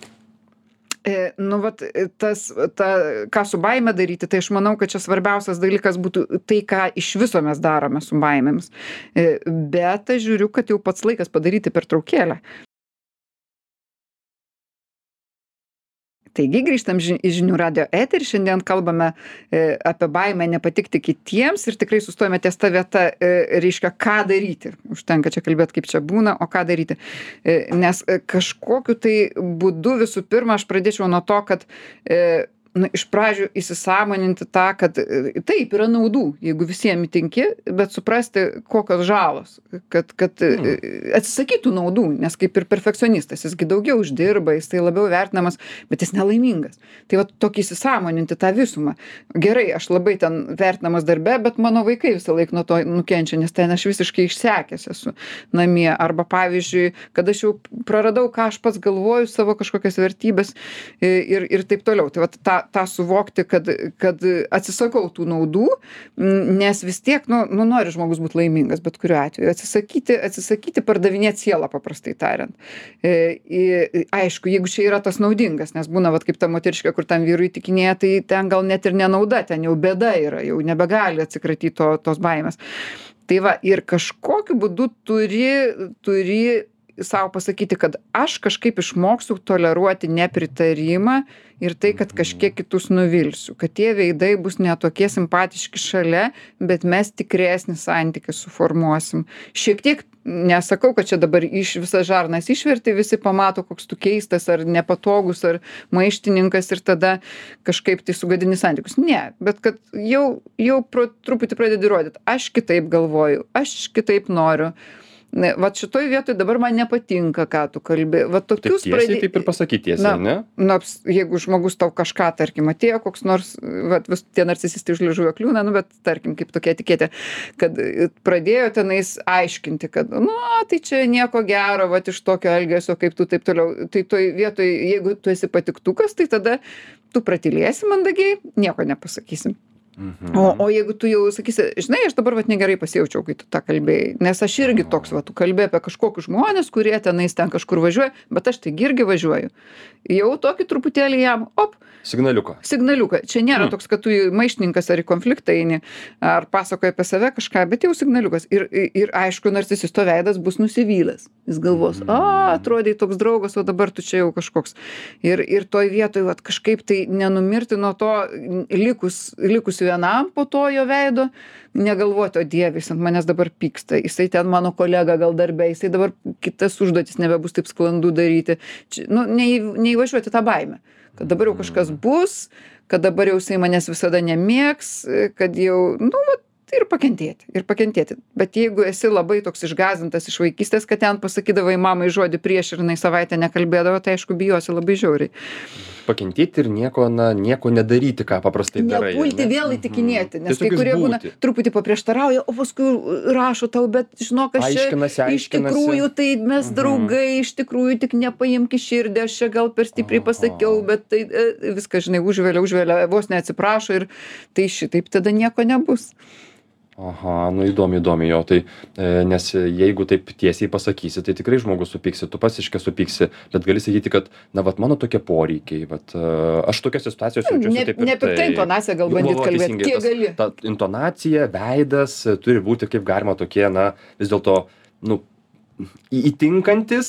A: E, nu, vat, e, tas, ta, ką su baime daryti, tai aš manau, kad čia svarbiausias dalykas būtų tai, ką iš viso mes darome su baimėmis. E, bet aš žiūriu, kad jau pats laikas padaryti per Taigi grįžtam ži į žinių radio eterį, šiandien kalbame e, apie baimę nepatikti kitiems ir tikrai sustojame ties ta vieta, e, reiškia, ką daryti. Užtenka čia kalbėti, kaip čia būna, o ką daryti. E, nes e, kažkokiu tai būdu visų pirma aš pradėčiau nuo to, kad e, na iš pradžių įsisąmoninti tą kad e, taip yra naudų jeigu visiem įtinki bet suprasti kokios žalos kad kad e,
B: Hmm.
A: atsisakyt tų naudų nes kaip ir perfekcionistas jis gi daugiau uždirba jisai labiau vertinamas bet jis nelaimingas. Tai vat tokį įsisąmoninti tą visumą. Gerai aš labai ten vertinamas darbe bet mano vaikai visąlaik nuo to nukenčia nes ten aš visiškai išsekęs esu namie. Arba pavyzdžiui kad aš jau praradau ką aš pats galvoju savo kažkokias vertybes i ir ir taip toliau. Tai vat tą tą suvokti kad kad atsisakau tų naudų nes vis tiek nu nu nori žmogus būt laimingas bet kuriuo atveju. Atsisakyti atsisakyti pardavinėt sielą paprastai tariant. E, i aišku jeigu čia yra tas naudingas nes būna vat kaip ta moteriškė kur tam vyrui įtikinėja tai ten gal net ir ne nauda ten jau bėda yra jau nebegali atsikratyt to tos baimės. Tai va ir kažkokiu būdu turi turi sau pasakyti kad aš kažkaip išmoksiu toleruoti nepritarimą ir tai kad kažkiek kitus nuvilsiu kad tie veidai bus ne tokie simpatiški šalia bet mes tikresnį santykį suformuosim. Šiek tiek nesakau kad čia dabar iš visas žarnas išverti visi pamato koks tu keistas ar nepatogus ar maištininkas ir tada kažkaip tai sugadini santykius. Ne bet kad jau jau pro truputį pradedi rodyt aš kitaip galvoju aš kitaip noriu ne vat šitoj vietoj dabar man nepatinka ką tu kalbi va tokius pradė
B: taip ir pasakyt tiesiai,
A: Na,
B: ne?
A: nors jeigu žmogus tau kažką tarkim atėjo koks nors vat vis tie narcisistai už liežuvio kliūna nu bet tarkim kaip tokia etiketė kad e, pradėjo tenais aiškinti kad nu tai čia nieko gero vat iš tokio elgesio kaip tu taip toliau tai toj vietoj jeigu tu esi patiktukas tai tada tu pratylėsi mandagiai nieko nepasakysi
B: Mhm.
A: O o jeigu tu jau sakysi žinai aš dabar vat negerai pasijaučiau kai tu tą kalbėjai nes aš irgi toks va tu kalbi apie kažkokius žmones kurie tenais ten kažkur važiuoja bet aš taigi irgi važiuoju. Jau tokį truputėlį jam op
B: Signaliuką.
A: signaliuką. Čia nėra
B: Mm.
A: toks kad tu į maištininkas ar į konfliktą eini ar pasakoji apie save kažką bet jau signaliukas. Ir ir aišku narcisisto veidas bus nusivylęs. Jis galvos a atrodei toks draugas o dabar tu čia jau kažkoks. Ir ir toj vietoj vat kažkaip tai nenumirti nuo to likus likus vienam po to jo veido negalvoti o dieve jis ant manęs dabar pyksta jisai ten mano kolega gal darbe jisai dabar kitas užduotis nebebus taip sklandu daryti. Čia nu neį neįvažiuot į tą baimę. Kad dabar jau kažkas bus kad dabar jau jisai manęs visada nemėgs kad jau nu vat ir pakentėti ir pakentėti. Bet jeigu esi labai toks išgąsdintas iš vaikystės kad ten pasakydavai mamai žodį prieš ir jinai savaitę nekalbėdavo tai aišku bijosi labai žiauriai.
B: Pakentėti ir nieko, na, nieko nedaryti, ką paprastai darai.
A: nepulti vėl įtikinėti nes kai kurie būna truputį paprieštarauja o paskui rašo tau bet žinok aš čia iš tikrųjų tai mes
B: Mhm.
A: draugai iš tikrųjų tik nepaimk į širdį aš čia gal per stipriai pasakiau bet tai e, viską žinai užvelia užvelia vos neatsiprašo ir tai šitaip tada nieko nebus
B: Aha, nu įdomi, įdomi jo. Tai, e, nes jeigu taip tiesiai pasakysi, tai tikrai žmogus supyksi, tu pasiškė supyksi, bet gali sakyti, kad, na, vat mano tokie poreikiai, vat, e, aš tokiose situacijose jaučiuosi
A: ne
B: taip ir taip. va,
A: kalbėt
B: teisingai, Ta intonacija, veidas e, turi būti kaip galima tokie, na, vis dėlto, nu, įtinkantis,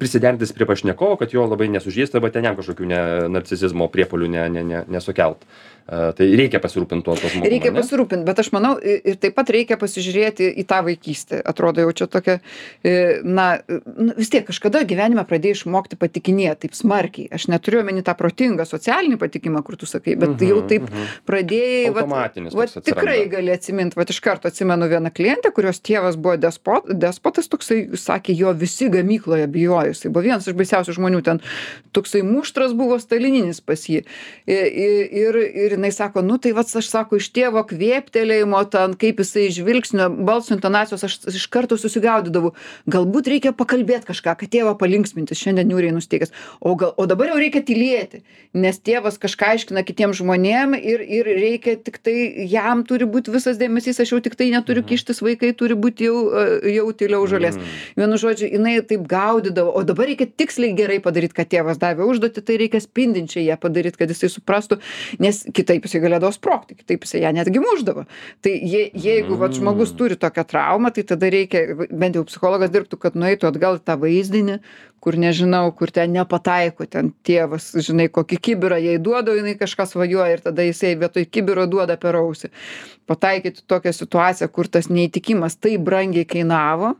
B: prisiderintis prie pašnekovo, kad jo labai nesužįsta, bet ten jam kažkokių ne, narcisizmo priepolių ne, ne, ne, nesukelt. Tai reikia pasirūpint tuo, žmogumi.
A: Reikia pasirūpint, bet aš manau ir taip pat reikia pasižiūrėti į tą vaikystę. Atrodo jau čia tokia, na, vis tiek kažkada gyvenime pradėjai išmokti patikinėti taip smarkiai. Aš neturiu omeny tą protingą socialinį patikimą, kur tu sakai, bet mhm, jau taip mhm. pradėjai.
B: Automatinis.
A: Va, va, tikrai gali atsiminti, va iš karto atsimenu vieną klientę, kurios tėvas buvo despot, despotas, toksai, sakė, jo visi gamykloje bijojo. Jis buvo vienas iš baisiausių žmonių, ten toksai muštras buvo stalininis pas jį. Ir, ir, ir jinai sako, nu tai vats aš sako, iš tėvo kvėptelėjimo, ten kaip jisai žvilgsnio, balsų intonacijos, aš iš karto susigaudydavau. Galbūt reikia pakalbėti kažką, kad tėvą palinksminti, šiandien niūriai nusteikęs. O, gal, o dabar jau reikia tylėti, nes tėvas kažką aiškina kitiems žmonėms ir, ir reikia tik tai, jam turi būti visas dėmesys, aš jau tik tai neturiu mhm. kištis, vaikai turi būti jau, e, jau tyliau žalės. Mm. Vienu žodžiu, jinai taip gaudydavo, o dabar reikia tiksliai gerai padaryti, kad tėvas davė užduotį, tai reikia spindinčiai ją padaryti, kad jisai suprastų, nes kitaip jisai galėdavo sprogti, kitaip jisai ją netgi muždavo. Tai je, jeigu vat, žmogus turi tokią traumą, tai tada reikia, bent jau psichologas dirbtų, kad nueitų atgal tą vaizdinį, kur nežinau, kur ten nepataiko, ten tėvas, žinai, kokį kibirą jai duoda, jinai kažką svajoja ir tada jisai vietoj kibiro duoda per ausį. Pataikyti tokią situaciją, kur tas neįtikimas taip brangiai kainavo,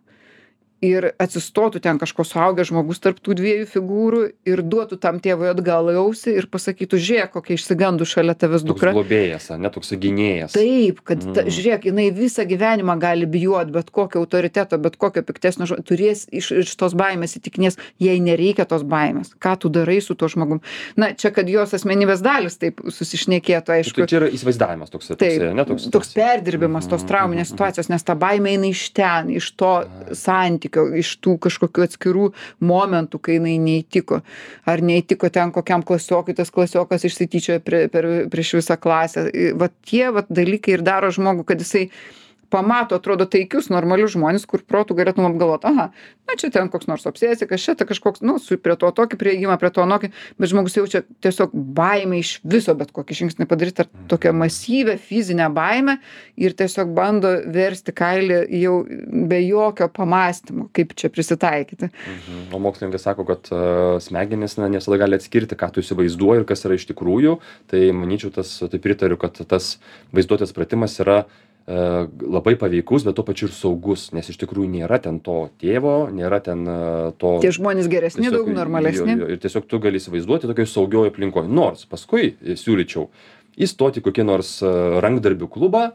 A: ir atsistotų ten kažkoks suaugęs žmogus tarp tų dviejų figūrų ir duotų tam tėvui atgal į ausį ir pasakytų žiūrėk kokia išsigandus šalia tavęs dukra.
B: globėjas ane toks gynėjas.
A: Taip kad mm. žiūrėk jinai visą gyvenimą gali bijot bet kokio autoriteto bet kokio piktesnio žo turės iš iš tos baimės įtikinės jai nereikia tos baimės. Ką tu darai su tuo žmogum? Na čia kad jos asmenybės dalys taip susišnekėtų aišku.
B: tai čia yra įsivaizdavimas toks
A: taip
B: ane toks
A: toks perdirbimas tos
B: mhm,
A: trauminės
B: mhm,
A: situacijos nes ta baimė eina iš ten iš to santykio santykio iš tų kažkokių atskirų momentų kai jinai neįtiko. Ar neįtiko ten kokiam klasiokui tas klasiokas išsityčiojo prie per prieš visą klasę. Vat tie vat dalykai ir daro žmogų kad jisai pamato atrodo taikius normalius žmones kur protu galėtum apgalvot aha na čia ten koks nors obsesikas čia tai kažkoks nu su prie to tokį priėjimą prie to anokį bet žmogus jaučia tiesiog baimę iš viso bet kokį žingsnį padaryt ar tokią masyvią fizinę baimę ir tiesiog bando versti kailį jau be jokio pamąstymo kaip čia prisitaikyti.
B: Mhm. o mokslininkai sako kad uh, smegenys na ne visada gali atskirti ką tu įsivaizduoji ir kas yra iš tikrųjų. Tai manyčiau tas tai pritariu kad tas vaizduotės pratimas yra labai paveikus, bet tuo pačiu ir saugus, nes iš tikrųjų nėra ten to tėvo, nėra ten e, to...
A: Tie žmonės geresni, tiesiog, daug normalesni.
B: Ir tiesiog tu gali įsivaizduoti tokioj saugioje aplinkoje. Nors paskui siūlyčiau įstoti kokį nors e, rankdarbių klubą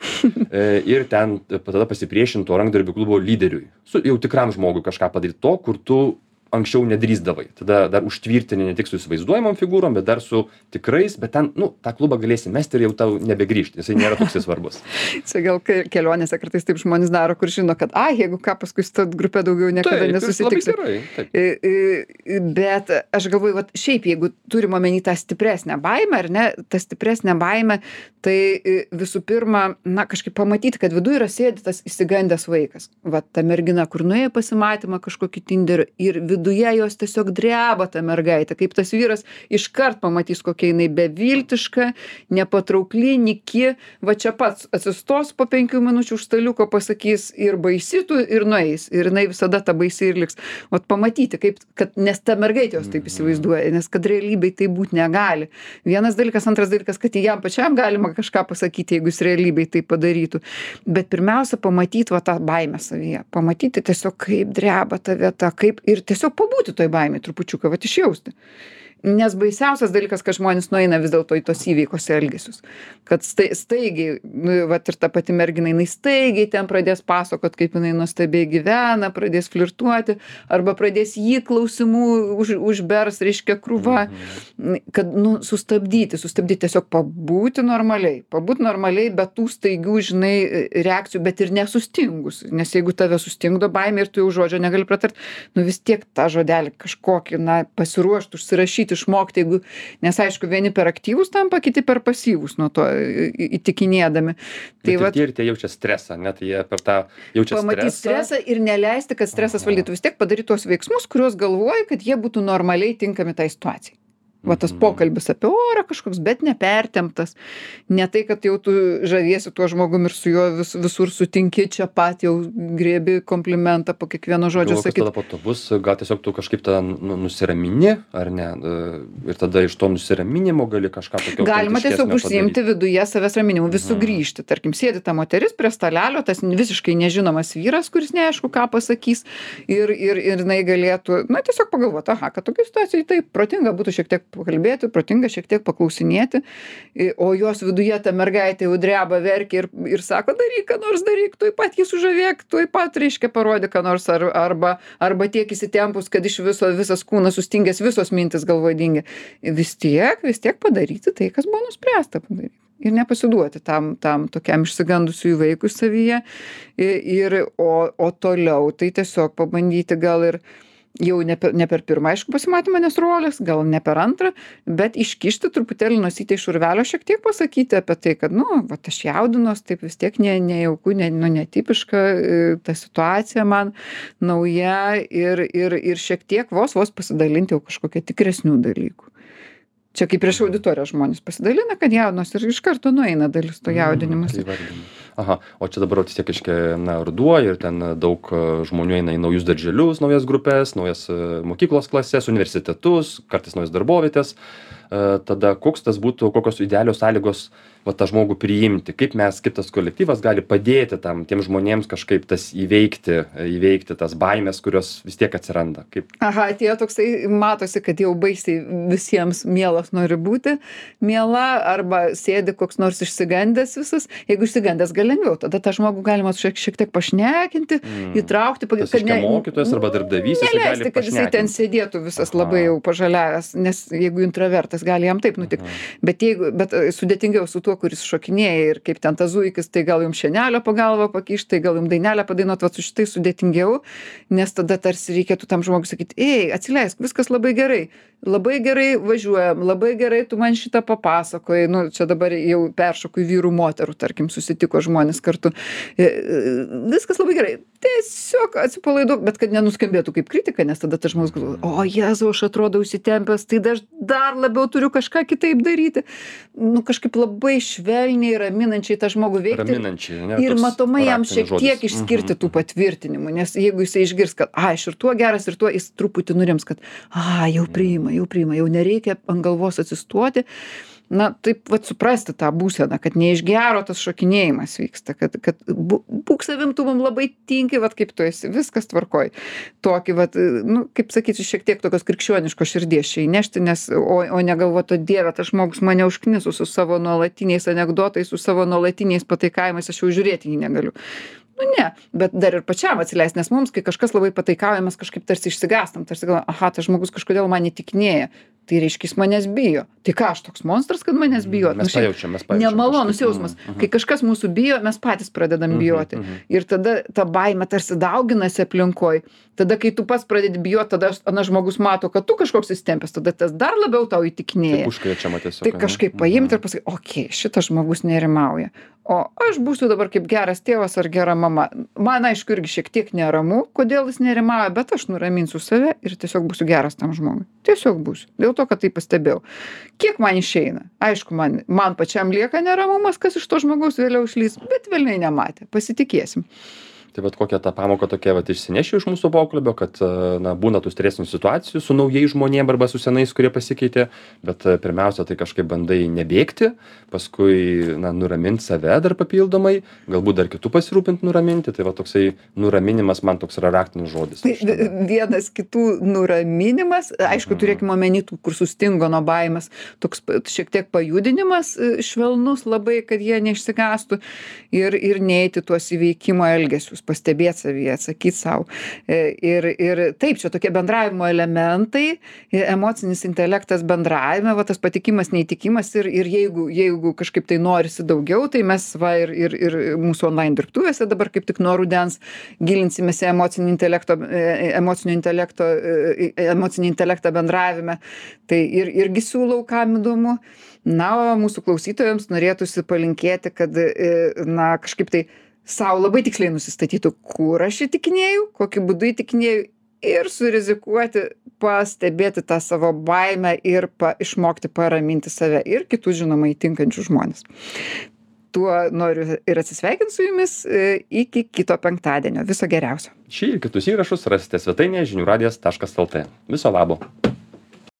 B: ir ten tada pasipriešinti to rankdarbių klubo lyderiui. Su jau tikram žmogui kažką padaryti to, kur tu anksčiau nedrįsdavai. Tada dar užtvirtini ne tik su įsivaizduojamom figūrom bet dar su tikrais bet ten nu tą klubą galėsi mesti ir jau tau nebegrįžt jisai nėra toksai svarbus. (laughs)
A: Čia gal kelionėse kartais taip žmonės daro kur žino kad ai jeigu ką paskui su ta grupe daugiau niekada nesusitiksiu. bet aš galvoju vat šiaip jeigu turim omeny tą stipresnę baimę ar ne ta stipresnė baimė tai visų pirma na kažkaip pamatyti kad viduj yra sėdi tas išsigandęs vaikas. Va ta mergina kur nuėjo į pasimatymą kažkokį tinderio ir vid viduje jos tiesiog dreba ta mergaitė kaip tas vyras iškart pamatys kokia jinai beviltiška nepatraukli nyki. Va čia pats atsistos po penkių minučių už staliuko pasakys ir baisi tu ir nueis. Ir jinai visada ta baisi ir liks. Vat pamatyti kaip kad nes ta mergaitė jos taip įsivaizduoja nes kad realybėj taip būt negali. Vienas dalykas antras dalykas kad jam pačiam galima kažką pasakyti jeigu jis realybėj tai padarytų. Bet pirmiausia pamatyt va tą baimę savyje. Pamatyti tiesiog kaip dreba ta vieta kaip ir tiesiog pabūti toj baimėj trupučiuką vat išjausti nes baisiausias dalykas kad žmonės nueina vis dėlto į tuos įveikos elgesius. Kad stai staigiai nu vat ir ta pati mergina jinai staigiai ten pradės pasakot kaip jinai nuostabiai gyvena pradės flirtuoti arba pradės jį klausimų už užbers reiškia krūva.
B: Mhm.
A: kad nu sustabdyti sustabdyt tiesiog pabūti normaliai. Pabūt normaliai be tų staigių žinai reakcijų bet ir nesustingus. Nes jeigu tave sustingdo baimė ir tu jau žodžio negali pratart nu vis tiek tą žodelį kažkokį na pasiruošt užsirašyt išmokt jeigu nes aišku vieni per aktyvūs tampa kiti per pasyvūs nuo to įtikinėdami.
B: Tai vat ir tie jaučia stresą ane tai jie per tą jaučia
A: pamatyt stresą. ir neleisti kad stresas valdytų vis tiek padaryt tuos veiksmus kuriuos galvoji kad jie būtų normaliai tinkami tai situacijai va tas
B: Mhm.
A: pokalbis apie orą kažkoks bet nepertemptas ne tai kad jau tu žaviesi tuo žmogum ir su juo vis visur sutinki čia pat jau griebi komplimentą po kiekvieno žodžio sakyt
B: tada po to bus, gal tiesiog tu kažkaip tada nu, nusiramini, ar ne, e, ir tada iš to nusiraminimo gali kažką tokio.
A: galima tiesiog užsiimti viduje savęs raminimu vis
B: Mhm.
A: sugrįžti tarkim sėdi ta moteris prie stalelio tas visiškai nežinomas vyras kuris neaišku ką pasakys ir ir ir jinai galėtų na tiesiog pagalvot aha kad tokioj situacijoj taip protinga būtų šiek tiek pakalbėti protinga šiek tiek paklausinėti o jos viduje ta mergaitė jau dreba verkia ir ir sako daryk ką nors daryk tuoj pat jį sužavėk tuoj pat reiškia parodyk ką nors ar arba arba tiek įsitempus kad iš viso visas kūnas sustingęs visos mintys galvoj dingę vis tiek vis tiek padaryti tai kas buvo nuspręsta padaryt ir nepasiduoti tam tam tokiam išsigandusiui vaikui savyje. Ir o o toliau tai tiesiog pabandyti gal ir jau ne per ne per pirmą aišku pasimatymą nes rolės gal ne per antrą bet iškišti truputėlį nosytę iš urvelio šiek tiek pasakyti apie tai kad nu vat aš jaudinuos taip vis tiek ne nejauku ne nu netipiška e, ta situacija man nauja ir ir ir šiek tiek vos vos pasidalinti jau kažkokia tikresnių dalykų čia kaip prieš auditoriją žmonės pasidalina kad jaudinuosi ir iš karto nueina dalis to jaudinimosi
B: tai įvardini. Aha, o čia dabar vis tiek iškia, na, ruduo ir ten daug e, žmonių eina į naujus darželius, naujas grupės, naujas e, mokyklos klases, universitetus, kartais naujas darbovietės. E, Tada koks tas būtų, kokios idealios sąlygos va tą žmogų priimti, kaip mes, kaip tas kolektyvas gali padėti tam, tiem žmonėms kažkaip tas įveikti, įveikti tas baimės, kurios vis tiek atsiranda. Kaip,
A: aha atėjo toksai matosi kad jau baisiai visiems mielas nori būti miela arba sėdi koks nors išsigandęs visas jeigu išsigandęs gal lengviau tada tą žmogų galima šiek šiek tiek pašnekinti
B: Mm.
A: įtraukti pag-
B: Tas reiškia mokytojas arba darbdavys,
A: neleisti kad jisai ten sėdėtų visas
B: Aha.
A: labai jau pažaliavęs nes jeigu intravertas gali jam taip nutikt bet jeigu bet e, sudėtingiau su tuo kuris šokinėja ir kaip ten tas zuikis tai gal jum šienelio po galva pakišt tai gal jum dainelę padainuot vat su šitais sudėtingiau nes tada tarsi reikėtų tam žmogui sakyt ei atsileisk viskas labai gerai labai gerai važiuojam labai gerai tu man šitą papasakojai. Nu čia dabar jau peršoku į vyrų moterų tarkim susitiko žmonės kartu. E, e, viskas labai gerai tiesiog atsipalaiduok bet kad nenuskambėtų kaip kritika nes tada tas žmogus galvoja o jėzau aš atrodau įsitempęs tai aš dar labiau turiu kažką kitaip daryti nu kažkaip labai švelniai raminančiai tą žmogų veikti
B: ne?
A: ir matomai jam šiek
B: žodis.
A: tiek išskirti
B: Mhm,
A: tų patvirtinimų nes jeigu jisai išgirs kad ai aš ir tuo geras ir tuo jis truputį nurims kad a jau priima jau priima jau nereikia ant galvos atsistoti na taip vat suprasti tą būseną kad ne iš gero tas šokinėjimas vyksta kad kad bū būk savim tu mum labai tinki vat kaip tu esi viskas tvarkoj. Tokį vat nu kaip sakyt šiek tiek tokios krikščioniškos širdies čia įnešti nes o o negalvot o dieve tas žmogus mane užkniso su savo nuolatiniais anekdotais su savo nuolatiniais pataikavimais aš jau žiūrėti į jį negaliu. Nu ne bet dar ir pačiam atsileist nes mums kai kažkas labai pataikauja mes kažkaip tarsi išsigąstam tarsi galvojam aha tas žmogus kažkodėl man įtikinėja tai reiškia jis manęs bijo. Tai ką aš toks monstras kad manęs bijot Nu,
B: Mes
A: šiaip nemalonus jausmas.
B: Mhm,
A: kai kažkas mūsų bijo mes patys pradedam
B: mhm,
A: bijoti.
B: mhm.
A: ir tada ta baimė tarsi dauginasi aplinkoj. Tada kai tu pats pradedi bijot tada anas žmogus mato kad tu kažkoks įsitempęs tada tas dar labiau tau įtikinėja. Tai kažkaip paimt ir pasakyt okei šitas žmogus nerimauja. O aš būsiu dabar kaip geras tėvas ar gera mama. Man aišku irgi šiek tiek neramu kodėl jis nerimauja bet aš nuraminsiu save ir tiesiog būsiu geras tam žmogui tiesiog būsiu dėl to kad tai pastebėjau. Kiek man išeina? Aišku man man pačiam lieka neramumas kas iš to žmogaus vėliau išlįs bet velniai nematė. Pasitikėsim
B: Tai vad kokią tą pamoką tokia vat išsinešiu iš mūsų pokalbio, kad e, na, būna tų stresinių situacijų su naujais žmonėmis arba su senais, kurie pasikeitė, bet e, pirmiausia, tai kažkaip bandai nebėgti, paskui na, nuraminti save dar papildomai, galbūt dar kitų pasirūpinti nuraminti, tai va toksai nuraminimas man toks yra raktinis žodis.
A: Tai vienas kitų nuraminimas, aišku,
B: Mhm.
A: turėkime omeny tų, kur sustingo nuo baimės, toks šiek tiek pajudinimas e, švelnus labai, kad jie neišsigastų ir, ir neiti tuos įveikimo elgesius, pastebėti savyje, atsakyti savo. Ir, ir taip, čia tokie bendravimo elementai, e, emocinis intelektas bendravime, va tas patikimas, neįtikimas ir, ir jeigu, jeigu kažkaip tai norisi daugiau, tai mes va ir, ir, ir mūsų online dirbtuvėse dabar kaip tik nuo rudens gilinsimės į emocinį intelekto, e, emocinio intelekto, e, emocinį intelektą bendravime. Tai ir, irgi siūlau, kam įdomu. Na, o mūsų klausytojams norėtųsi palinkėti, kad, e, na, kažkaip tai savo labai tiksliai nusistatytų, kur aš įtikinėjau, kokiu būdu įtikinėjau ir surizikuoti pastebėti tą savo baimę ir pa išmokti paraminti save ir kitus žinoma įtinkančius žmones tuo noriu ir atsisveikint su jumis e, iki kito penktadienio. Viso geriausio.
B: Šį ir kitus įrašus rasite svetainėje žinių radijas taškas lt. Viso labo